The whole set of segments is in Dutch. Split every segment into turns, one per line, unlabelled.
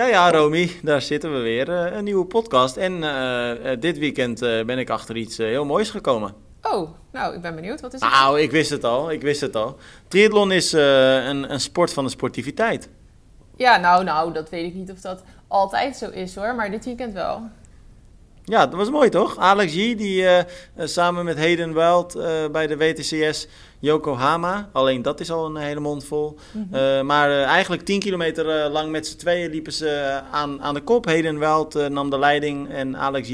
Ja, ja, Romy, daar zitten we weer. Uh, een nieuwe podcast. En uh, dit weekend ben ik achter iets heel moois gekomen.
Oh, nou, ik ben benieuwd. Wat is het?
Nou, ik wist het al. Ik wist het al. Triathlon is een, een sport van de sportiviteit.
Ja, nou, nou, dat weet ik niet of dat altijd zo is hoor, maar dit weekend wel.
Ja, dat was mooi toch? Alex G, die uh, samen met Hayden Wild uh, bij de WTCS Yokohama. Alleen dat is al een hele mond vol. Mm -hmm. uh, maar eigenlijk 10 kilometer lang met z'n tweeën liepen ze aan, aan de kop. Hayden Wild nam de leiding en Alex G,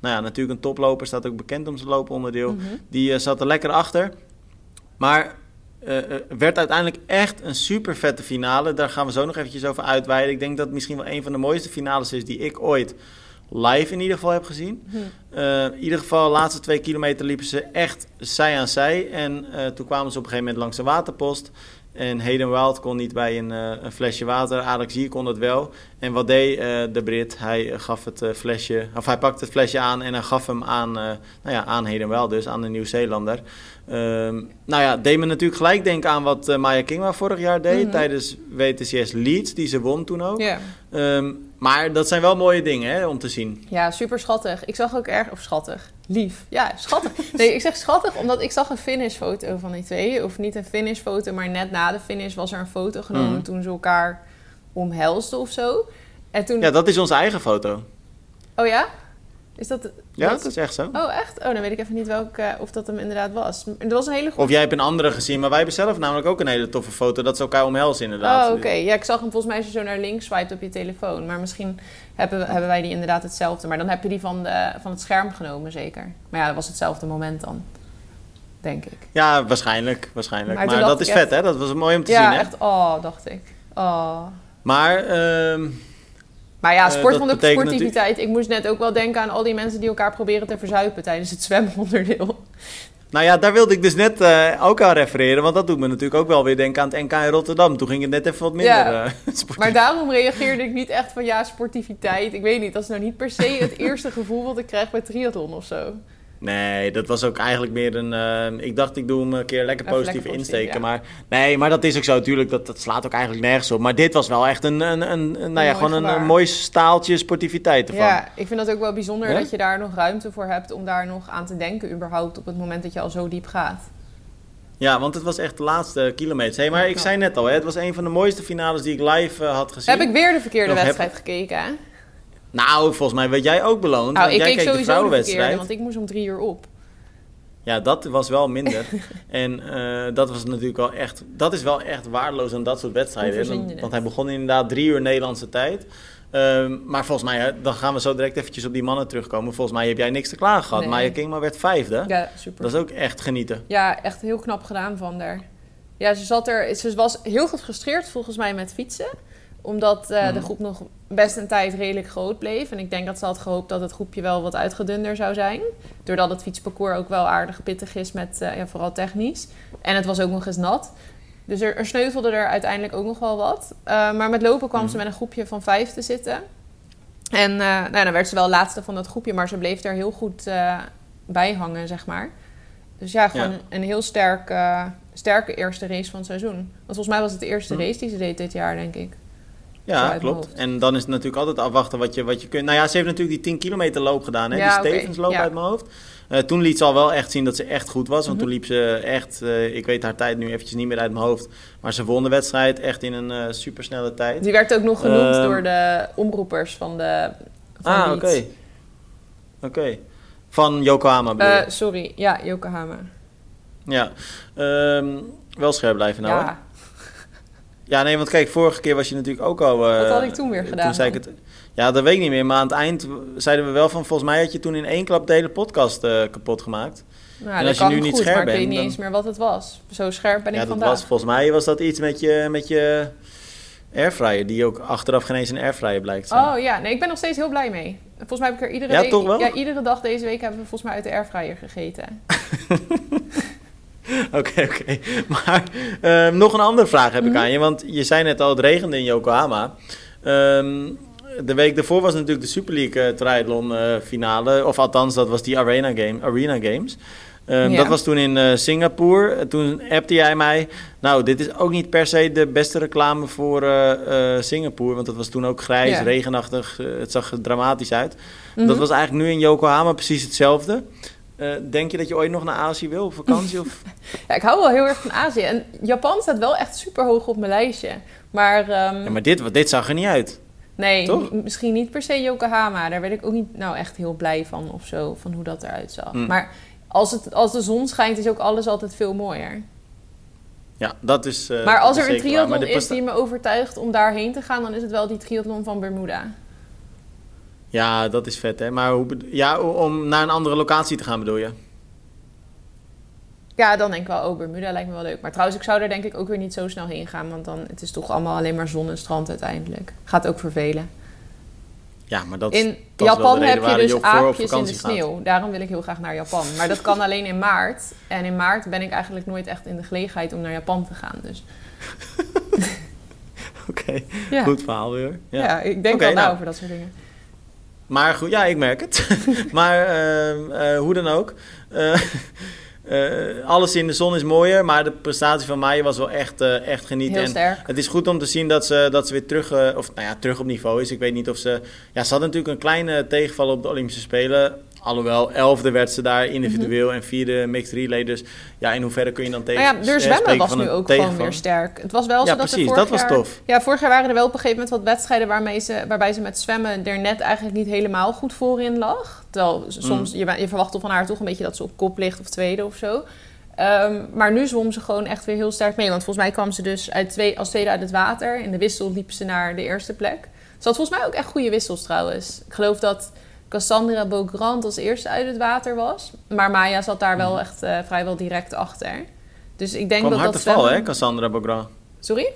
nou ja, natuurlijk een toploper, staat ook bekend om zijn looponderdeel. Mm -hmm. Die zat er lekker achter. Maar werd uiteindelijk echt een super vette finale. Daar gaan we zo nog eventjes over uitweiden. Ik denk dat het misschien wel een van de mooiste finales is die ik ooit live in ieder geval heb gezien. Uh, in ieder geval, de laatste twee kilometer liepen ze echt zij aan zij. En uh, toen kwamen ze op een gegeven moment langs de waterpost. En Hayden Wild kon niet bij een, uh, een flesje water. Alex hier kon het wel. En wat deed de Brit? Hij gaf het flesje, of hij pakte het flesje aan en hij gaf hem aan, nou ja, aan Hayden Wild, dus aan de Nieuw-Zeelander. Um, nou ja, deed me natuurlijk gelijk denken aan wat Maya Kingma vorig jaar deed mm-hmm. tijdens WTCS Leeds, die ze won toen ook.
Yeah.
Um, maar dat zijn wel mooie dingen hè, om te zien.
Ja, super schattig. Ik zag ook erg, of schattig, lief. Ja, schattig. Nee, ik zeg schattig omdat ik zag een finishfoto van die twee. Of niet een finishfoto, maar net na de finish was er een foto genomen mm. toen ze elkaar omhelsten of zo. En toen...
Ja, dat is onze eigen foto.
Oh ja? Is dat...
Ja, dat is echt zo.
Oh, echt? Oh, dan weet ik even niet welke, of dat hem inderdaad was. Er was een hele goede...
Of jij hebt een andere gezien, maar wij hebben zelf namelijk ook een hele toffe foto... dat ze elkaar omhelzen inderdaad.
Oh, oké. Okay. Ja, ik zag hem volgens mij als je zo naar links swipe op je telefoon. Maar misschien hebben, hebben wij die inderdaad hetzelfde. Maar dan heb je die van, de, van het scherm genomen, zeker. Maar ja, dat was hetzelfde moment dan. Denk ik.
Ja, waarschijnlijk. waarschijnlijk. Maar, maar dat is vet, hè? Dat was mooi om te
ja,
zien, hè?
Ja, echt. Oh, dacht ik. Oh.
Maar... Uh,
maar ja, sport van de sportiviteit. Ik moest net ook wel denken aan al die mensen die elkaar proberen te verzuipen tijdens het zwemonderdeel.
Nou ja, daar wilde ik dus net uh, ook aan refereren. Want dat doet me natuurlijk ook wel weer denken aan het NK in Rotterdam. Toen ging het net even wat minder
ja,
uh,
Maar daarom reageerde ik niet echt van ja, sportiviteit. Ik weet niet, dat is nou niet per se het eerste gevoel wat ik krijg bij triathlon of zo.
Nee, dat was ook eigenlijk meer een. Uh, ik dacht, ik doe hem een keer lekker positief lekker insteken. Ja. Maar nee, maar dat is ook zo natuurlijk. Dat, dat slaat ook eigenlijk nergens op. Maar dit was wel echt een, een, een, een nou ja, gewoon een, een, mooi staaltje sportiviteit ervan.
Ja, ik vind dat ook wel bijzonder dat je daar nog ruimte voor hebt om daar nog aan te denken, überhaupt op het moment dat je al zo diep gaat.
Ja, want het was echt de laatste kilometers. Hey, maar ik zei net al, hè, het was een van de mooiste finales die ik live uh, had gezien.
Heb ik weer de verkeerde Nog wedstrijd heb... gekeken, hè?
Nou, volgens mij werd jij ook beloond.
Nou, ik
jij
keek sowieso de, verkeerde, want ik moest om drie uur op.
Ja, dat was wel minder. en uh, dat was natuurlijk wel echt... Dat is wel echt waardeloos aan dat soort wedstrijden. Want, want, hij begon inderdaad drie uur Nederlandse tijd. Um, maar volgens mij, dan gaan we zo direct eventjes op die mannen terugkomen. Volgens mij heb jij niks te klagen gehad. Nee. Maya Kingma werd vijfde.
Ja, super.
Dat is ook echt genieten.
Ja, echt heel knap gedaan van haar. Ja, ze, zat er, ze was heel gefrustreerd volgens mij met fietsen omdat uh, mm. de groep nog best een tijd redelijk groot bleef. En ik denk dat ze had gehoopt dat het groepje wel wat uitgedunner zou zijn. Doordat het fietsparcours ook wel aardig pittig is, met, uh, ja, vooral technisch. En het was ook nog eens nat. Dus er, er sneuvelde er uiteindelijk ook nog wel wat. Uh, maar met lopen kwam mm. ze met een groepje van vijf te zitten. En nou, dan werd ze wel laatste van dat groepje, maar ze bleef er heel goed bij hangen, zeg maar. Dus ja, gewoon ja. een heel sterk, sterke eerste race van het seizoen. Want volgens mij was het de eerste mm. race die ze deed dit jaar, denk ik.
Ja, klopt. En dan is het natuurlijk altijd afwachten wat je, wat je kunt. Nou ja, ze heeft natuurlijk die 10 kilometer loop gedaan, hè? Ja, die Stevens loop ja. uit mijn hoofd. Uh, toen liet ze al wel echt zien dat ze echt goed was. Want mm -hmm. toen liep ze echt, uh, ik weet haar tijd nu eventjes niet meer uit mijn hoofd. Maar ze won de wedstrijd echt in een uh, supersnelle tijd.
Die werd ook nog genoemd door de omroepers van de van
Ah, oké. Oké. Okay. Van Yokohama?
Sorry, ja, Yokohama.
Ja, um, wel scherp blijven nou.
Ja.
Ja, nee, want kijk, vorige keer was je natuurlijk ook al... Uh,
Wat had ik toen weer gedaan?
Toen zei ik het, ja, dat weet ik niet meer. Maar aan het eind zeiden we wel van... Volgens mij had je toen in één klap de hele podcast uh, kapot gemaakt.
Nou, en als je nu niet scherp maar bent... ik weet niet dan... eens meer wat het was. Zo scherp ben
ja,
ik
dat
vandaag.
Was, volgens mij was dat iets met je, met je airfryer... die ook achteraf geen eens een airfryer blijkt zijn.
Oh ja, nee, ik ben nog steeds heel blij mee. Volgens mij heb ik er iedere,
ja, toch wel?
Ja, iedere dag deze week hebben we volgens mij uit de airfryer gegeten.
Oké, oké. Okay. Maar um, nog een andere vraag heb ik -hmm. aan je. Want je zei net al, het regende in Yokohama. Um, de week daarvoor was natuurlijk de Super League uh, triathlon uh, finale. Of althans, dat was die Arena, game, arena Games. Ehm,
Ja.
Dat was toen in eh, Singapore. Toen appte jij mij. Nou, dit is ook niet per se de beste reclame voor Singapore. Want dat was toen ook grijs,
Ja.
regenachtig. het zag er dramatisch uit.
Mhm.
Dat was eigenlijk nu in Yokohama precies hetzelfde. Eh, denk je dat je ooit nog naar Azië wil op vakantie? Of?
Ja, ik hou wel heel erg van Azië. En Japan staat wel echt super hoog op mijn lijstje. Maar, ehm,
Ja, maar dit, dit zag er niet uit.
nee,
toch?
misschien niet per se Yokohama. Daar werd ik ook niet nou echt heel blij van of zo, van hoe dat eruit zag.
Mm.
Maar als, het, als de zon schijnt, is ook alles altijd veel mooier.
Ja, dat is. eh,
maar als
dat
er een triathlon is die me overtuigt om daarheen te gaan, dan is het wel die triathlon van Bermuda.
Ja, dat is vet, hè? Maar hoe, ja, om naar een andere locatie te gaan, bedoel je?
Ja, dan denk ik wel, oh, Bermuda lijkt me wel leuk. Maar trouwens, ik zou daar denk ik ook weer niet zo snel heen gaan. Want dan, het is toch allemaal alleen maar zon en strand uiteindelijk. Gaat ook vervelen.
Ja, maar dat,
In
dat
Japan heb je dus aapjes in de
gaat.
sneeuw. Daarom wil ik heel graag naar Japan. Maar dat kan alleen in maart. En in maart ben ik eigenlijk nooit echt in de gelegenheid om naar Japan te gaan. Dus
Oké,
ja,
goed verhaal weer.
ja.
Ja.
ik denk
Oké,
wel na
nou.
over dat soort dingen.
Maar goed, ja, ik merk het. maar ehm, eh, hoe dan ook. eh, eh, alles in de zon is mooier, maar de prestatie van Maya was wel echt, eh, echt genieten.
Heel
En
sterk.
Het is goed om te zien dat ze, dat ze weer terug, of, nou ja, terug op niveau is. Ik weet niet of ze... Ja, ze had natuurlijk een kleine tegenval op de Olympische Spelen. Alhoewel, elfde werd ze daar individueel en vierde mixed relay. Dus ja, in hoeverre kun je dan tegen
Nou ja,
eh,
de zwemmen was nu ook gewoon weer sterk. Het was wel zo
Ja,
dat
precies,
vorig
dat was
jaar,
tof.
Ja, vorig jaar waren er wel op een gegeven moment wat wedstrijden waarmee ze, waarbij ze met zwemmen er net eigenlijk niet helemaal goed voorin lag. Terwijl
Mm.
soms, je, je verwacht van haar toch een beetje dat ze op kop ligt of tweede of zo. Ehm, maar nu zwom ze gewoon echt weer heel sterk mee. Want volgens mij kwam ze dus uit twee, als tweede uit het water. In de wissel liep ze naar de eerste plek. Ze had volgens mij ook echt goede wissels trouwens. Ik geloof dat Cassandra Beaugrand als eerste uit het water was. Maar Maya zat daar wel echt eh, vrijwel direct achter. Dus ik denk
kwam
dat
hard
dat
te val, hè, Cassandra Bogrand.
Sorry?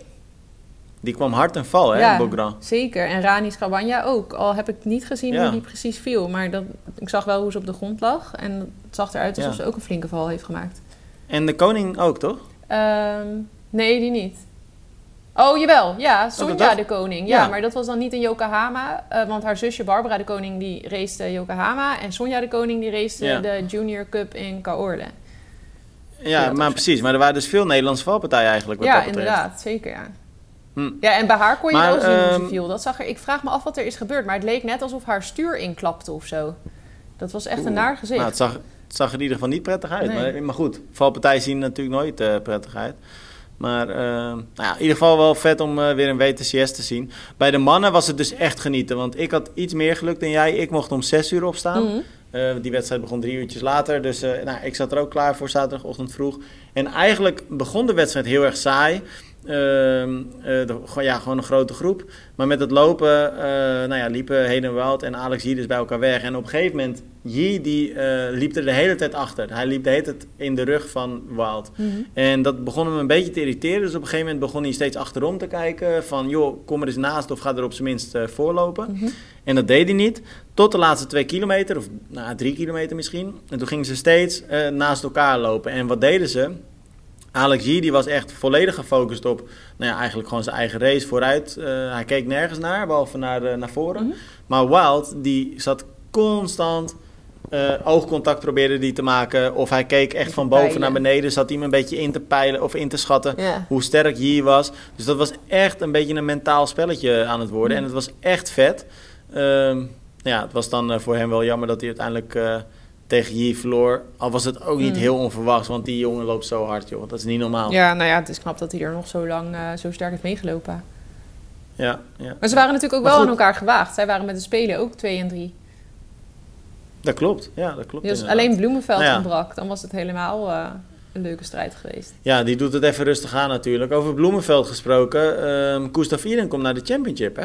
Die kwam hard en val, hè,
Ja. Zeker. En Rani Schabanja ook. Al heb ik niet gezien
Ja.
hoe die precies viel. Maar dat, ik zag wel hoe ze op de grond lag. En het zag eruit alsof
Ja.
ze ook een flinke val heeft gemaakt.
En de koning ook, toch?
Ehm, nee, die niet. Oh, jawel. Ja, Sonja
dat-
de Koning. Ja,
Ja.
maar dat was dan niet in Yokohama. eh, want haar zusje Barbara de Koning die race Yokohama. En Sonja de Koning die race
Ja.
de Junior Cup in Kaorle.
Ja, maar precies. Maar er waren dus veel Nederlandse valpartijen eigenlijk, wat
Ja,
dat
inderdaad. Zeker, ja.
Hm.
Ja, en bij haar kon je
Maar,
wel zien hoe ze
ehm,
viel. Dat zag er, ik vraag me af wat er is gebeurd. Maar het leek net alsof haar stuur inklapte of zo. Dat was echt een naar gezicht.
Nou, het zag, het zag er in ieder geval niet prettig uit.
Nee.
Maar, maar goed, valpartijen zien er natuurlijk nooit eh, prettig uit. Maar eh, nou ja, in ieder geval wel vet om eh, weer een WTCS te zien. Bij de mannen was het dus echt genieten. Want ik had iets meer geluk dan jij. Ik mocht om 6 uur opstaan.
Mhm.
Eh, die wedstrijd begon drie uurtjes later. Dus nou, ik zat er ook klaar voor zaterdagochtend vroeg. En eigenlijk begon de wedstrijd heel erg saai. Ehm, eh, de- ja, gewoon een grote groep. Maar met het lopen nou ja, liepen Wild en Alex Yi dus bij elkaar weg. En op een gegeven moment, Yi die, eh, liep er de hele tijd achter. Hij liep de hele tijd in de rug van Wild.
Mhm.
En dat begon hem een beetje te irriteren. Dus op een gegeven moment begon hij steeds achterom te kijken. Van, joh, kom er eens naast of ga er op zijn minst eh, voorlopen.
Mhm.
En dat deed hij niet. Tot de laatste twee kilometer, of nou, drie kilometer misschien. En toen gingen ze steeds eh, naast elkaar lopen. En wat deden ze? Alex die was echt volledig gefocust op nou ja, eigenlijk gewoon zijn eigen race vooruit. Hij keek nergens naar, behalve naar, naar voren.
Mhm.
Maar Wild die zat constant eh, oogcontact probeerde die te maken. Of hij keek echt van boven naar beneden. Zat hij hem een beetje in te peilen of in te schatten
Ja.
hoe sterk Yi was. Dus dat was echt een beetje een mentaal spelletje aan het worden.
Mm.
En het was echt vet. Ehm, ja, het was dan eh, voor hem wel jammer dat hij uiteindelijk eh, tegen Yi verloor. Al was het ook niet
Mm.
heel onverwachts, want die jongen loopt zo hard, joh. Dat is niet normaal.
ja, nou ja, het is knap dat hij er nog zo lang zo sterk heeft meegelopen.
ja, ja.
Maar ze waren natuurlijk ook wel aan elkaar gewaagd. Zij waren met de Spelen ook 2 en 3.
Dat klopt. Ja, dat klopt.
Dus
inderdaad.
alleen Bloemenveld
Nou ja.
ontbrak. Dan was het helemaal eh, een leuke strijd geweest.
Ja, die doet het even rustig aan natuurlijk. Over Bloemenveld gesproken. ehm Gustav Iden komt naar de championship, hè?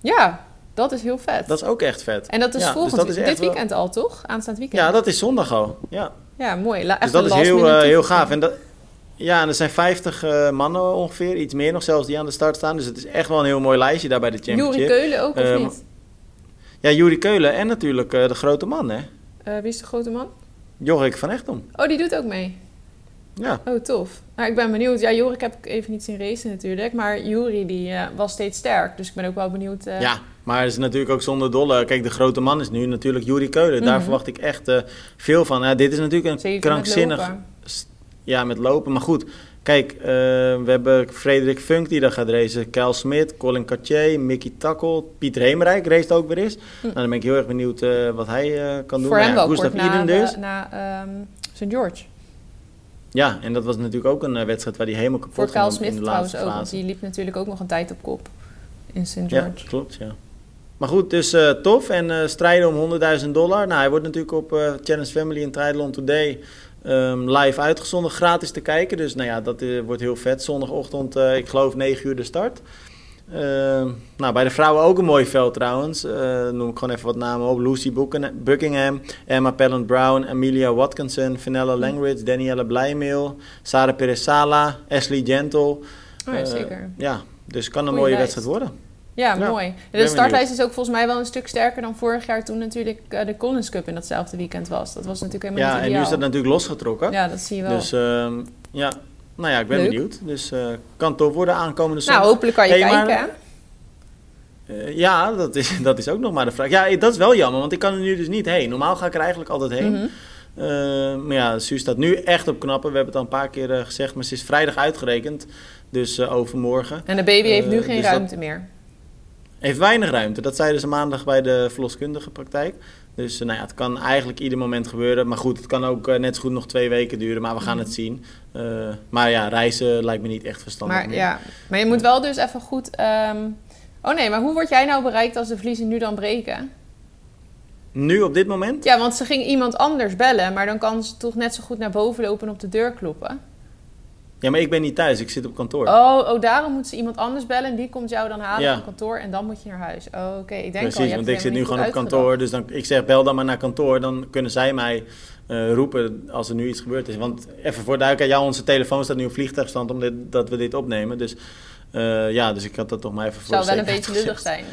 Ja, dat is heel vet.
Dat is ook echt vet.
en dat is
Ja, dus
volgend
dat is
dit
wel-
weekend al, toch? Aanstaand weekend.
Ja, dat is zondag al. Ja.
Ja, mooi. La-
Dus dat is heel, eh, heel gaaf. En dat, ja, en er zijn 50 eh, mannen ongeveer, iets meer nog zelfs, die aan de start staan. Dus het is echt wel een heel mooi lijstje daar bij de championship.
Keulen ook, of
Ehm,
niet?
Ja, Juri Keulen en natuurlijk eh, de grote man, hè?
Eh, wie is de grote man?
Jorik van Echtom.
Oh, die doet ook mee.
Ja,
Oh, tof. Nou, ik ben benieuwd. Ja, Jorik heb ik even niet zien racen natuurlijk. Maar Juri die, eh, was steeds sterk. Dus ik ben ook wel benieuwd.
ja Maar het is natuurlijk ook zonder dolle. Kijk, de grote man is nu natuurlijk Juri Keulen. Daar
Mhm.
verwacht ik echt veel van. Ja, dit is natuurlijk een
Zeven
krankzinnig... Ja, met lopen. Maar goed, kijk, eh, we hebben Frederik Funk die daar gaat racen. Kyle Smit, Colin Cartier, Mickey Takkel, Pieter Hemerijk race ook weer eens.
Hm.
Nou, dan ben ik heel erg benieuwd eh, wat hij eh, kan doen.
Voor
Nou
hem
ja, Gustav
kort na,
dus.
na ehm, St. George.
Ja, en dat was natuurlijk ook een wedstrijd waar hij helemaal kapot
Voor
ging
Kyle
in
Smith trouwens ook, want die liep natuurlijk ook nog een tijd op kop in St.
Ja,
George.
klopt, ja. Maar goed, dus tof. En strijden om 100.000 dollar. Nou, hij wordt natuurlijk op eh, Challenge Family en Triathlon Today ehm, live uitgezonden, gratis te kijken. Dus nou ja, dat eh, wordt heel vet. Zondagochtend, eh, ik geloof 9 uur de start. Ehm, nou, bij de vrouwen ook een mooi veld trouwens. Eh, noem ik gewoon even wat namen op. Lucy Buckingham, Emma Pellant Brown, Amelia Watkinson, Vanella Langridge, Danielle Blijmeel, Sarah Perez-Sala, Ashley Gentle.
Oh, ja, zeker.
ja, dus kan een mooie
lijst.
wedstrijd worden.
Ja,
Ja,
mooi. De startlijst is ook volgens mij wel een stuk sterker dan vorig jaar toen natuurlijk eh, de Collins Cup in datzelfde weekend was. Dat was natuurlijk helemaal
Ja,
niet
en nu is dat natuurlijk losgetrokken.
Ja, dat zie je wel.
Dus ehm, ja, nou ja, ik ben
Leuk.
benieuwd. Dus eh, kan tof worden aankomende
nou,
zondag.
hopelijk kan je
Hey,
kijken.
Eh, ja, dat is, dat is ook nog maar de vraag. Ja, dat is wel jammer, want ik kan er nu dus niet heen. Normaal ga ik er eigenlijk altijd heen.
Mhm.
Maar ja, Suus staat nu echt op knappen. We hebben het al een paar keer gezegd, maar ze is vrijdag uitgerekend. Dus overmorgen.
En de baby heeft nu geen
dus dat-
ruimte meer.
Heeft weinig ruimte. Dat zeiden ze maandag bij de verloskundige praktijk. Dus eh, nou ja, het kan eigenlijk ieder moment gebeuren. Maar goed, het kan ook eh, net zo goed nog twee weken duren. Maar we gaan het zien. Eh, maar ja, reizen lijkt me niet echt verstandig
Maar,
meer.
ja. maar je moet wel dus even goed... ehm, Oh nee, maar hoe word jij nou bereikt als de vliezen nu dan breken?
Nu op dit moment?
Ja, want ze ging iemand anders bellen, maar dan kan ze toch net zo goed naar boven lopen en op de deur kloppen.
Ja, maar ik ben niet thuis. Ik zit op kantoor.
Oh, oh daarom moet ze iemand anders bellen en die komt jou dan halen
Ja.
van kantoor en dan moet je naar huis. Oh, oké. Ik denk al,
Precies,
je hebt
want ik zit nu gewoon op kantoor. Dus dan, ik zeg, bel dan maar naar kantoor. Dan kunnen zij mij eh, roepen als er nu iets gebeurd is. Want even voor duidelijkheid, ja, onze telefoon staat nu op vliegtuigstand omdat dat we dit opnemen. Dus eh, ja, dus ik had dat toch maar even voor
Zou wel een beetje lullig zijn.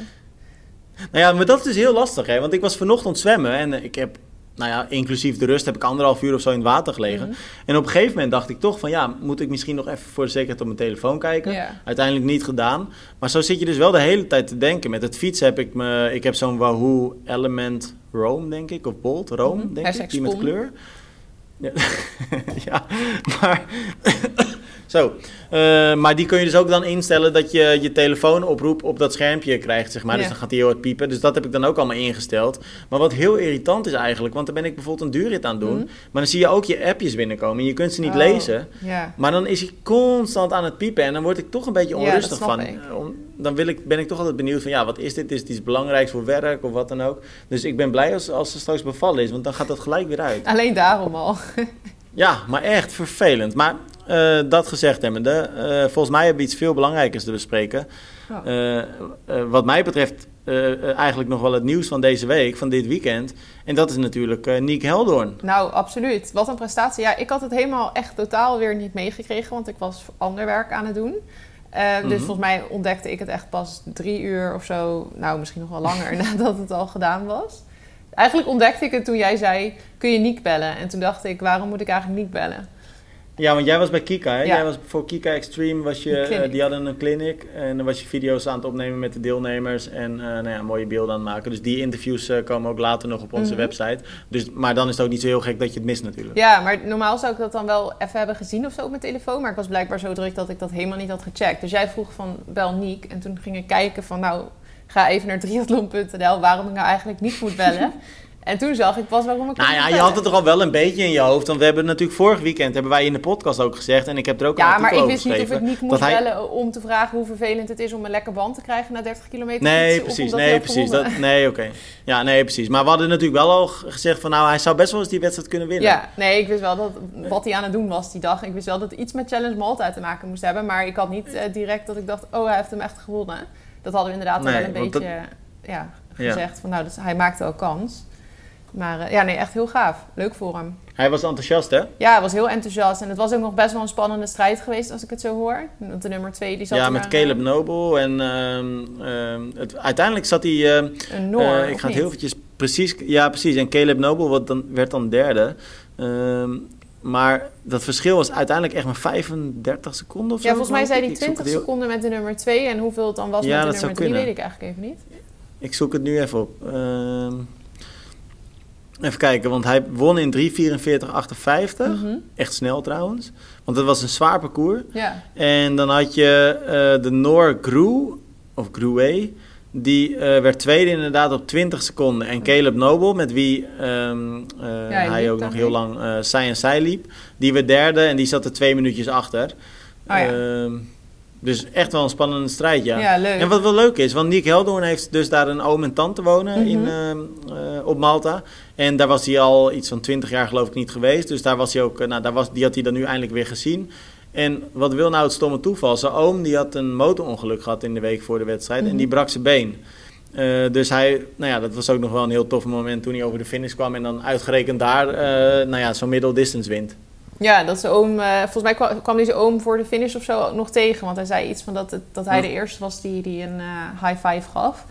Nou ja, maar dat is dus heel lastig, hè. Want ik was vanochtend zwemmen en ik heb, nou ja, inclusief de rust heb ik anderhalf uur of zo in het water gelegen.
Mhm.
En op een gegeven moment dacht ik toch van, ja, moet ik misschien nog even voor de zekerheid op mijn telefoon kijken. Uiteindelijk niet gedaan. Maar zo zit je dus wel de hele tijd te denken. Met het fietsen heb ik me, ik heb zo'n Wahoo Element Rome, denk ik, of Bolt Rome,
Mhm.
denk ik, die met kleur. Ja, ja maar... Zo, Eh, maar die kun je dus ook dan instellen dat je je telefoonoproep op dat schermpje krijgt, zeg maar. Dus
Ja.
dan gaat hij heel hard piepen. Dus dat heb ik dan ook allemaal ingesteld. Maar wat heel irritant is eigenlijk, want dan ben ik bijvoorbeeld een duurrit aan het doen.
Mhm.
Maar dan zie je ook je appjes binnenkomen en je kunt ze niet
Oh,
lezen.
Ja.
Maar dan is hij constant aan het piepen en dan word ik toch een beetje
Ja, dat
onrustig
snap
van. om- dan wil ik, ben ik toch altijd benieuwd van, ja, wat is dit? Is het iets belangrijks voor werk of wat dan ook? Dus ik ben blij als, als ze straks bevallen is, want dan gaat dat gelijk weer uit.
Alleen daarom al.
Ja, maar echt vervelend. Maar eh, dat gezegd hebbende, eh volgens mij hebben we iets veel belangrijkers te bespreken. Eh, wat mij betreft eigenlijk nog wel het nieuws van deze week, van dit weekend. En dat is natuurlijk eh Niek Heldoorn.
Nou, absoluut. Wat een prestatie. Ja, ik had het helemaal echt totaal weer niet meegekregen, want ik was ander werk aan het doen. Dus
Mhm.
volgens mij ontdekte ik het echt pas drie uur of zo, nou misschien nog wel langer, nadat het al gedaan was. Eigenlijk ontdekte ik het toen jij zei, kun je Niek bellen? En toen dacht ik, waarom moet ik eigenlijk Niek bellen?
Ja, want jij was bij Kika, hè?
Ja.
Jij was voor Kika Extreme, was je, eh, die hadden een clinic. En dan was je video's aan het opnemen met de deelnemers en eh, nou ja, mooie beelden aan het maken. Dus die interviews eh, komen ook later nog op onze
Mhm.
website. Dus, maar dan is het ook niet zo heel gek dat je het mist natuurlijk.
Ja, maar normaal zou ik dat dan wel even hebben gezien of zo op mijn telefoon. Maar ik was blijkbaar zo druk dat ik dat helemaal niet had gecheckt. Dus jij vroeg van, bel Niek. En toen ging ik kijken van, nou, ga even naar triathlon.nl waarom ik nou eigenlijk niet moet bellen. en toen zag ik pas waarom ik
Nou ja, je had het toch al wel een beetje in je hoofd. Want we hebben natuurlijk vorig weekend, hebben wij in de podcast ook gezegd. En ik heb er ook
Ja, maar ik wist niet of ik niet moest
hij-
bellen om te vragen hoe vervelend het is om een lekker band te krijgen na 30 kilometer
Nee, precies. Nee, precies. Dat, nee, oké. Ja, nee, precies. Maar we hadden natuurlijk wel al gezegd van... Nou, hij zou best wel eens die wedstrijd kunnen winnen.
Ja, nee, ik wist wel dat, wat hij aan het doen was die dag. Ik wist wel dat het iets met Challenge Malta te maken moest hebben. Maar ik had niet eh, direct dat ik dacht, oh, hij heeft hem echt gewonnen. Dat hadden we inderdaad
Nee,
wel een beetje ja, gezegd. Van, nou, dus hij maakte wel kans. Maar eh, ja, nee, echt heel gaaf. Leuk voor hem.
Hij was enthousiast, hè?
Ja, hij was heel enthousiast. En het was ook nog best wel een spannende strijd geweest, als ik het zo hoor. Want de nummer twee, die zat
Ja, met
maar,
Caleb
eh,
Noble. En ehm, ehm, het, uiteindelijk zat hij... ehm,
Een Noor,
eh, ik ga het heel eventjes precies... Ja, precies. En Caleb Noble wat dan, werd dan derde. Ehm, maar dat verschil was uiteindelijk echt maar 35 seconden of zo.
Ja, volgens mij zei hij
zoek
20
het heel-
seconden met de nummer 2. En hoeveel het dan was
Ja,
met de nummer 3, weet ik eigenlijk even niet.
Ik zoek het nu even op. Ehm, even kijken, want hij won in 3.44.58.
Mhm.
Echt snel trouwens. Want het was een zwaar parcours.
Ja.
En dan had je eh, de Noor Groe, of Groe, die eh, werd tweede inderdaad op 20 seconden. En Caleb Noble, met wie ehm, eh,
hij
ook nog heel lang zij en zij liep, die werd derde en die zat er twee minuutjes achter.
Oh ja.
Ehm, dus echt wel een spannende strijd, ja.
Ja, leuk.
En wat wel leuk is, want Nick Heldoorn heeft dus daar een oom en tante wonen
Mhm.
in, ehm, eh, op Malta. En daar was hij al iets van 20 jaar geloof ik niet geweest. Dus daar was hij ook, eh, nou, daar was, die had hij dan nu eindelijk weer gezien. En wat wil nou het stomme toeval? Zijn oom die had een motorongeluk gehad in de week voor de wedstrijd en
Mhm.
die brak zijn been. Eh, dus hij, nou ja, dat was ook nog wel een heel tof moment toen hij over de finish kwam en dan uitgerekend daar, nou ja, zo'n middle distance wint.
Ja, dat zijn oom, eh, volgens mij kwam, kwam deze oom voor de finish of zo nog tegen. Want hij zei iets van dat, het, dat hij de eerste was die, die een eh, high five gaf.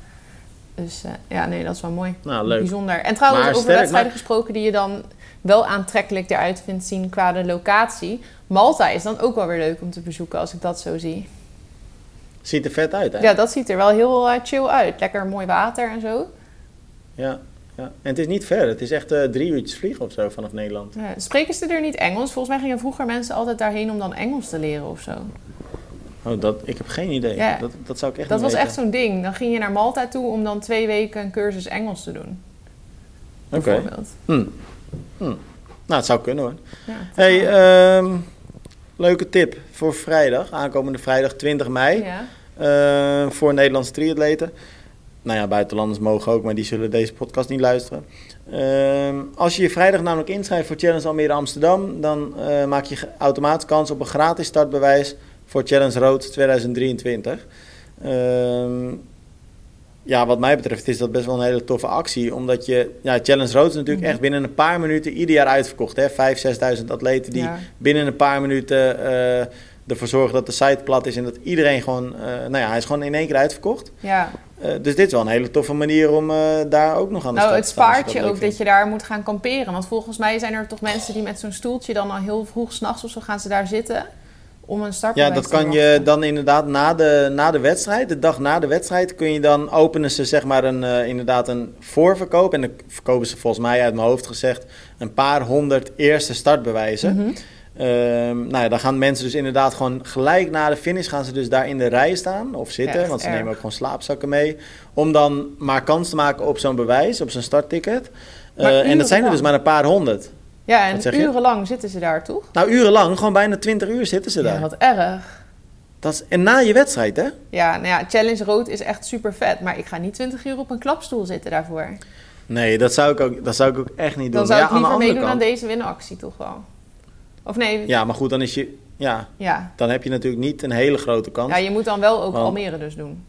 Dus eh, ja, nee, dat is wel mooi.
Nou, leuk.
Bijzonder. En trouwens,
Maar
over
sterk,
wedstrijden
maar-
gesproken die je dan wel aantrekkelijk eruit vindt zien qua de locatie. Malta is dan ook wel weer leuk om te bezoeken als ik dat zo zie.
Ziet er vet uit, hè?
Ja, dat ziet er wel heel chill uit. Lekker mooi water en zo.
Ja, ja. En het is niet ver. Het is echt eh, drie uurtjes vliegen of zo vanaf Nederland.
Ja, spreken ze er niet Engels? Volgens mij gingen vroeger mensen altijd daarheen om dan Engels te leren of zo.
Oh, dat, ik heb geen idee.
Ja.
Dat, dat zou ik echt
Dat
niet
was
weten.
echt zo'n ding. Dan ging je naar Malta toe om dan twee weken een cursus Engels te doen.
Oké. Hm. Hm. Nou, het zou kunnen hoor.
Ja,
Hey, ehm, leuke tip voor vrijdag. Aankomende vrijdag 20 mei.
ja.
eh, voor Nederlandse triatleten. Nou ja, buitenlanders mogen ook, maar die zullen deze podcast niet luisteren. Ehm, als je je vrijdag namelijk inschrijft voor Challenge Almere Amsterdam, dan eh, maak je automatisch kans op een gratis startbewijs voor Challenge Road 2023. Ehm, ja, wat mij betreft is dat best wel een hele toffe actie. Omdat je, ja, Challenge Road is natuurlijk
Mhm.
echt binnen een paar minuten ieder jaar uitverkocht. Hè? 5.000, 6.000 atleten die
Ja.
binnen een paar minuten eh, ervoor zorgen dat de site plat is. En dat iedereen gewoon, eh, nou ja, hij is gewoon in één keer uitverkocht.
ja.
Eh, dus dit is wel een hele toffe manier om eh, daar ook nog aan de
Nou,
start
het
te staan, als
spaart je ook dat je daar moet gaan kamperen. Want volgens mij zijn er toch mensen die met zo'n stoeltje dan al heel vroeg s'nachts of zo gaan ze daar zitten om een
Ja,
startbewijs
dat kan je dan inderdaad na de, na de wedstrijd, de dag na de wedstrijd, kun je dan openen ze zeg maar een, eh, inderdaad een voorverkoop. En dan verkopen ze volgens mij uit mijn hoofd gezegd een paar honderd eerste startbewijzen.
Mhm.
Ehm, nou ja, dan gaan mensen dus inderdaad gewoon gelijk na de finish gaan ze dus daar in de rij staan of zitten,
Echt
want ze
erg.
nemen ook gewoon slaapzakken mee, om dan maar kans te maken op zo'n bewijs, op zo'n startticket. Eh, en dat zijn er dus maar een paar honderd.
Ja, en urenlang zitten ze daar, toch?
Nou, urenlang, gewoon bijna 20 uur zitten ze daar.
Ja, wat erg.
Dat is, en na je wedstrijd, hè?
Ja, nou ja, Challenge Rood is echt super vet. Maar ik ga niet 20 uur op een klapstoel zitten daarvoor.
Nee, dat zou ik ook, dat zou ik ook echt niet doen.
Dan zou
ja,
ik
aan
liever
andere
meedoen aan deze winactie, toch wel? Of nee, ja.
Ja, maar goed, dan is je... Ja,
Ja,
dan heb je natuurlijk niet een hele grote kans. Ja,
je moet dan wel ook
Want-
Almere dus doen.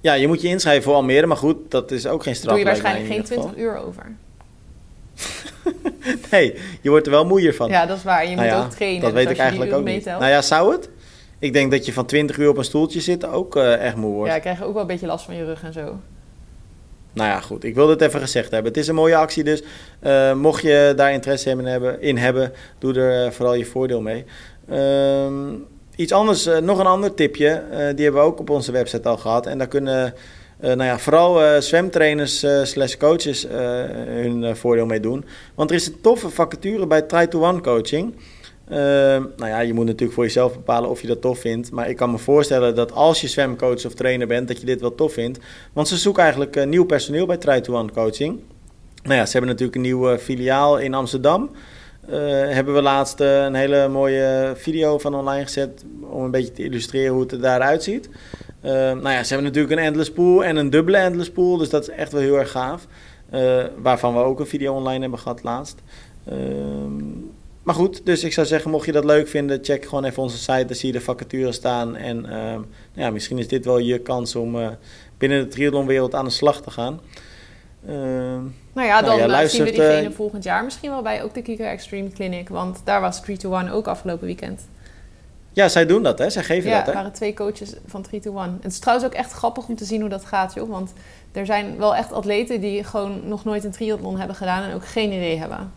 je moet je inschrijven voor Almere, maar goed, dat is ook geen straf.
Doe je waarschijnlijk geen
in ieder
20 uur over.
Nee, je wordt er wel moeier van.
Ja, dat is waar. Je
Nou
moet
ja,
ook trainen.
Dat
dus
weet ik eigenlijk ook niet. Nou ja, zou het? Ik denk dat je van 20 uur op een stoeltje zitten ook eh, echt moe wordt.
Ja, ik krijg ook wel een beetje last van je rug en zo.
Nou ja, goed. Ik wilde het even gezegd hebben. Het is een mooie actie, dus eh, mocht je daar interesse in hebben, in hebben doe er eh, vooral je voordeel mee. Ehm, iets anders, eh, nog een ander tipje. die hebben we ook op onze website al gehad. En daar kunnen nou ja, vooral zwemtrainers slash coaches hun voordeel mee doen. Want er is een toffe vacature bij Try to One Coaching. Ehm, nou ja, je moet natuurlijk voor jezelf bepalen of je dat tof vindt. Maar ik kan me voorstellen dat als je zwemcoach of trainer bent, dat je dit wel tof vindt. Want ze zoeken eigenlijk eh, nieuw personeel bij Try to One Coaching. Nou ja, ze hebben natuurlijk een nieuwe filiaal in Amsterdam. Eh, hebben we laatst eh, een hele mooie video van online gezet om een beetje te illustreren hoe het er daaruit ziet. Eh, nou ja, ze hebben natuurlijk een endless pool en een dubbele endless pool, dus dat is echt wel heel erg gaaf. Eh, waarvan we ook een video online hebben gehad laatst. Ehm, maar goed, dus ik zou zeggen, mocht je dat leuk vinden, check gewoon even onze site. Daar zie je de vacatures staan. En ehm, ja, misschien is dit wel je kans om eh, binnen de triathlonwereld aan de slag te gaan. Ehm,
Nou ja,
Nou,
dan eh, zien we diegene
eh,
volgend jaar misschien wel bij ook de Kika Extreme Clinic. Want daar was 3 to 1 ook afgelopen weekend.
ja, zij doen dat, hè? Zij geven
Ja,
dat,
er
hè?
waren twee coaches van 3 to 1. Het is trouwens ook echt grappig om te zien hoe dat gaat, joh. Want er zijn wel echt atleten die gewoon nog nooit een triathlon hebben gedaan en ook geen idee hebben.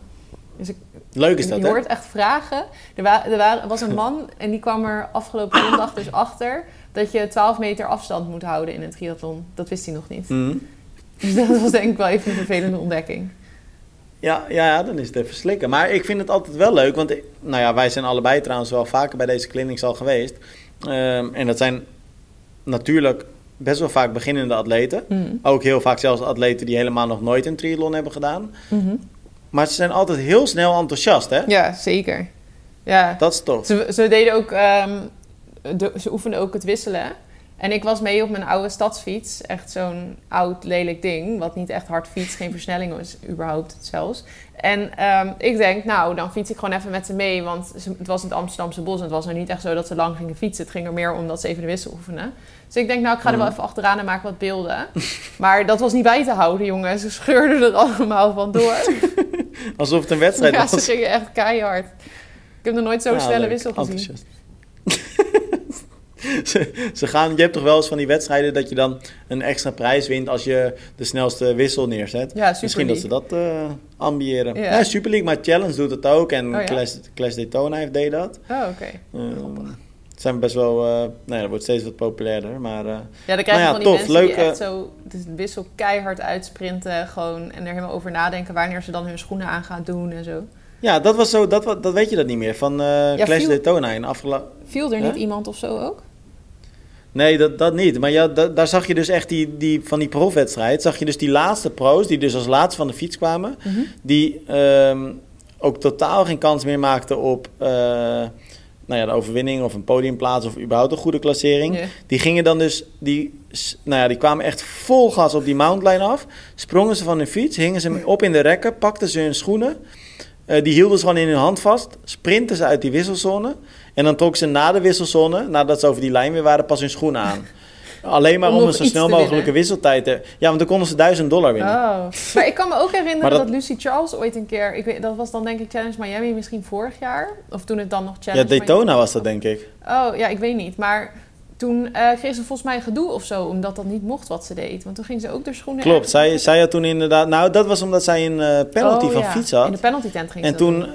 Dus ik,
Leuk is dat,
je
hè?
hoort echt vragen. Er, wa er wa- was een man en die kwam er afgelopen zondag dus achter dat je 12 meter afstand moet houden in een triathlon. Dat wist hij nog niet.
Mhm.
Dus dat was denk ik wel even een vervelende ontdekking.
Ja, ja, dan is het even slikken. Maar ik vind het altijd wel leuk, want nou ja, wij zijn allebei trouwens wel vaker bij deze clinics al geweest. Ehm, en dat zijn natuurlijk best wel vaak beginnende atleten.
Mhm.
Ook heel vaak zelfs atleten die helemaal nog nooit een triathlon hebben gedaan.
Mhm.
Maar ze zijn altijd heel snel enthousiast, hè?
Ja, zeker. Ja,
Dat is tof.
Ze, ze deden ook, ehm, de- ze oefenden ook het wisselen. En ik was mee op mijn oude stadsfiets. Echt zo'n oud, lelijk ding. Wat niet echt hard fietst. Geen versnelling is überhaupt zelfs. En ehm, ik denk, nou, dan fiets ik gewoon even met ze mee. Want het was in het Amsterdamse bos. En het was nou niet echt zo dat ze lang gingen fietsen. Het ging er meer om dat ze even de wissel oefenen. Dus ik denk, nou, ik ga er wel
Mhm.
even achteraan en maak wat beelden. maar dat was niet bij te houden, jongen. Ze scheurden er allemaal van door.
Alsof het een wedstrijd
ja, ze
was.
gingen echt keihard. Ik heb nog nooit zo'n
Ja,
snelle
leuk.
wissel gezien.
Ze, ze gaan, je hebt toch wel eens van die wedstrijden dat je dan een extra prijs wint als je de snelste wissel neerzet.
Ja, super
Misschien dat ze dat eh, ambiëren.
Ja.
Ja. Super League, maar Challenge doet het ook. En
Oh?
Clash, Clash Daytona heeft deed dat.
Oh, oké.
Ehm, zijn best wel... eh ja, dat wordt steeds wat populairder. Maar eh,
Ja, dan krijg je
ja,
van die mensen
leuk,
die echt zo de wissel keihard uitsprinten gewoon, en er helemaal over nadenken wanneer ze dan hun schoenen aan gaan doen en zo.
ja, dat was zo... Dat, dat weet je dat niet meer. Van eh, Clash
viel-
Daytona in afgelopen...
Viel er
Huh?
niet iemand of zo ook?
Nee, dat, dat niet. Maar ja, da- daar zag je dus echt die, die, van die profwedstrijd, zag je dus die laatste pro's, die dus als laatste van de fiets kwamen, die ehm, ook totaal geen kans meer maakten op nou ja, de overwinning of een podiumplaats of überhaupt een goede klassering. Die gingen dan dus, die, nou ja, die kwamen echt vol gas op die mountainline af, sprongen ze van hun fiets, hingen ze op in de rekken, pakten ze hun schoenen, eh, die hielden ze gewoon in hun hand vast, sprinten ze uit die wisselzone en dan trokken ze na de wisselzone, nadat ze over die lijn weer waren, pas hun schoenen aan. Alleen maar
Om
een zo snel mogelijke wisseltijd te... Ja, want dan konden ze 1000 dollar winnen.
Oh. Maar ik kan me ook herinneren dat...
dat-
Lucy Charles ooit een keer, ik weet, dat was dan denk ik Challenge Miami misschien vorig jaar, of toen het dan nog
ja,
Challenge
Daytona was dat, denk ik.
Oh, ja, ik weet niet, maar toen eh kreeg ze volgens mij gedoe of zo, omdat dat niet mocht wat ze deed. Want toen ging ze ook de schoenen
Klopt, zij, zij had toen inderdaad... Nou, dat was omdat zij een eh, penalty
Oh,
van
ja.
fiets had.
In de penalty tent ging
En toen,
doen.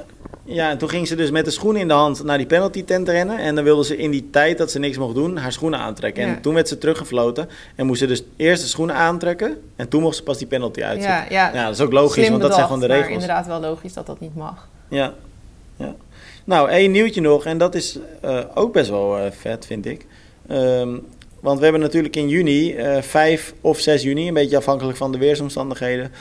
Ja, en toen ging ze dus met de schoenen in de hand naar die penalty tent rennen. En dan wilde ze in die tijd dat ze niks mocht doen, haar schoenen aantrekken.
Ja.
En toen werd ze teruggefloten. En moest ze dus eerst de schoenen aantrekken. En toen mocht ze pas die penalty uitzetten.
Ja, ja,
Ja, dat is ook logisch,
slim
want dat zijn gewoon de
maar
regels.
inderdaad wel logisch dat dat niet mag.
Ja. ja. Nou, één nieuwtje nog. En dat is eh, ook best wel eh, vet, vind ik. Ehm, want we hebben natuurlijk in juni, eh 5 of 6 juni, een beetje afhankelijk van de weersomstandigheden,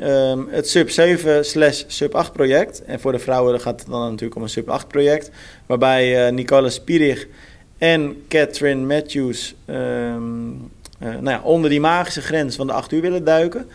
ehm, het sub 7 slash sub 8 project. En voor de vrouwen gaat het dan natuurlijk om een sub 8 project. Waarbij eh Nicola Spierig en Catherine Matthews ehm, eh, nou ja, onder die magische grens van de 8 uur willen duiken.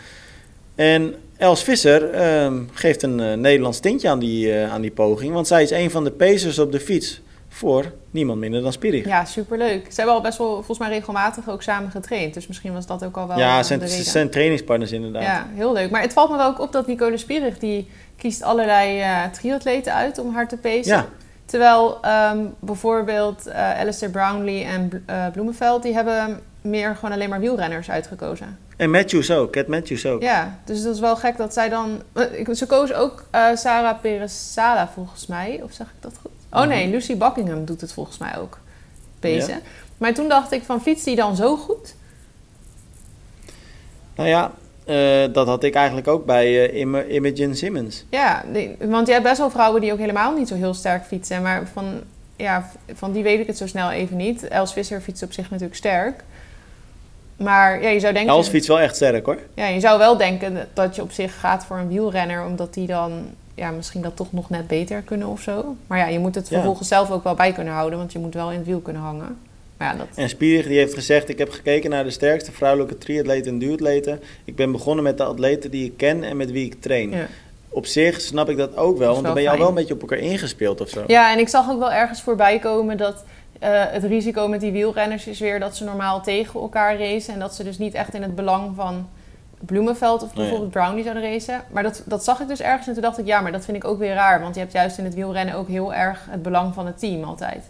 En Els Visser ehm, geeft een eh, Nederlands tintje aan die, aan die poging. Want zij is een van de pacers op de fiets voor niemand minder dan Spierig.
Ja, superleuk. Ze hebben al best wel, volgens mij regelmatig ook samen getraind. Dus misschien was dat ook al wel
ja, zijn, ze zijn trainingspartners inderdaad.
Ja, heel leuk. Maar het valt me wel ook op dat Nicole Spierig, die kiest allerlei eh triatleten uit om haar te pacen.
Ja.
Terwijl ehm, bijvoorbeeld eh Alistair Brownlee en eh, Bloemenveld, die hebben meer gewoon alleen maar wielrenners uitgekozen.
En Matthews ook, Cat Matthews ook.
Ja, dus dat is wel gek dat zij dan... Ze koos ook Sarah Perez-Sala volgens mij. Of zeg ik dat goed? Oh nee, Lucy Buckingham doet het volgens mij ook. Pezen.
Ja.
Maar toen dacht ik van, fietst die dan zo goed?
Nou ja, eh, dat had ik eigenlijk ook bij eh, Im- Imogen Simmons.
Ja, die- want je hebt best wel vrouwen die ook helemaal niet zo heel sterk fietsen. Maar van, ja, van die weet ik het zo snel even niet. Els Visser fietst op zich natuurlijk sterk. Maar ja, je zou denken...
Els fiets wel echt sterk hoor.
Ja, je zou wel denken dat je op zich gaat voor een wielrenner, omdat die dan ja, misschien dat toch nog net beter kunnen of zo. Maar ja, je moet het
Ja.
vervolgens zelf ook wel bij kunnen houden, want je moet wel in het wiel kunnen hangen. Maar ja, dat...
En Spierig die heeft gezegd, ik heb gekeken naar de sterkste vrouwelijke triatleten en duatleten. Ik ben begonnen met de atleten die ik ken en met wie ik train.
Ja.
Op zich snap ik dat ook wel, want dan ben je al wel een beetje op elkaar ingespeeld of zo.
ja, en ik zag ook wel ergens voorbij komen dat eh, het risico met die wielrenners is weer dat ze normaal tegen elkaar racen. En dat ze dus niet echt in het belang van Bloemenveld of
ja.
bijvoorbeeld Brownie zouden racen. Maar dat, dat zag ik dus ergens en toen dacht ik, ja, maar dat vind ik ook weer raar. Want je hebt juist in het wielrennen ook heel erg het belang van het team altijd.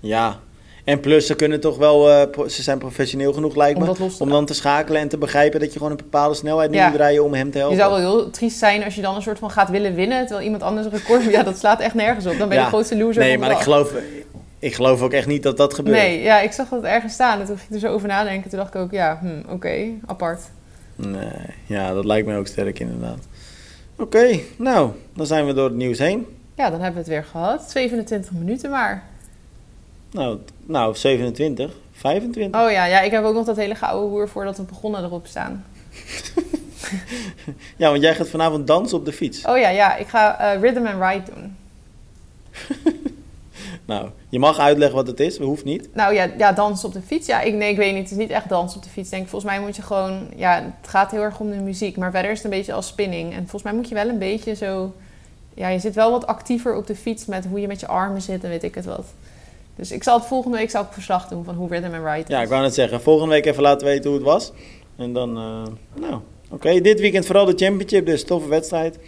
Ja. En plus, ze kunnen toch wel, eh, ze zijn professioneel genoeg lijkt
Om
me, om dan te schakelen en te begrijpen dat je gewoon een bepaalde snelheid
Ja.
moet rijden om hem te
Je
helpen.
zou wel heel triest zijn als je dan een soort van gaat willen winnen, terwijl iemand anders een record... Ja, dat slaat echt nergens op. Dan ben je
Ja.
de grootste loser
Nee,
van
maar ik geloof, ik geloof ook echt niet dat dat gebeurt.
Nee, ja, ik zag dat ergens staan en toen ging ik er zo over nadenken. Toen dacht ik ook, ja, hm, oké, apart.
Nee, ja, dat lijkt me ook sterk inderdaad. Oké, nou, dan zijn we door het nieuws heen.
Ja, dan hebben we het weer gehad. 27 minuten maar.
Nou, nou 27, 25.
Oh ja, ja, ik heb ook nog dat hele gouden hoer voordat we begonnen erop staan.
ja, want jij gaat vanavond dansen op de fiets.
Oh ja, ja, ik ga uh, rhythm and ride doen.
nou, je mag uitleggen wat het is, we hoeft niet.
Nou ja, ja dansen op de fiets. Ja, ik, nee, ik weet niet. Het is niet echt dansen op de fiets. Denk, volgens mij moet je gewoon... Ja, het gaat heel erg om de muziek. Maar verder is het een beetje als spinning. En volgens mij moet je wel een beetje zo... Ja, je zit wel wat actiever op de fiets met hoe je met je armen zit en weet ik het wat. Dus ik zal het volgende week zal ik verslag doen van hoe Rhythm Ride is.
Ja, ik wou net zeggen. Volgende week even laten weten hoe het was. En dan, uh, nou, oké. Dit weekend vooral de championship, dus toffe wedstrijd.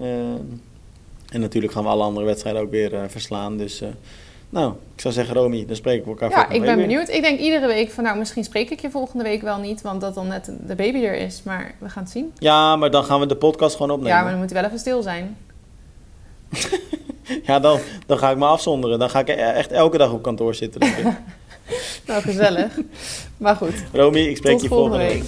Uh, en natuurlijk gaan we alle andere wedstrijden ook weer uh, verslaan. Dus nou, ik zou zeggen, Romy, dan spreken we elkaar
Ja, ik ben benieuwd. Ik denk iedere week van, nou, misschien spreek ik je volgende week wel niet, want dat dan net de baby er is. Maar we gaan het zien.
Ja, maar dan gaan we de podcast gewoon opnemen.
Ja, maar dan moet wel even stil zijn.
ja, dan, dan ga ik me afzonderen. Dan ga ik e- echt elke dag op kantoor zitten.
nou, gezellig. Maar goed.
Romy, ik spreek je volgende week.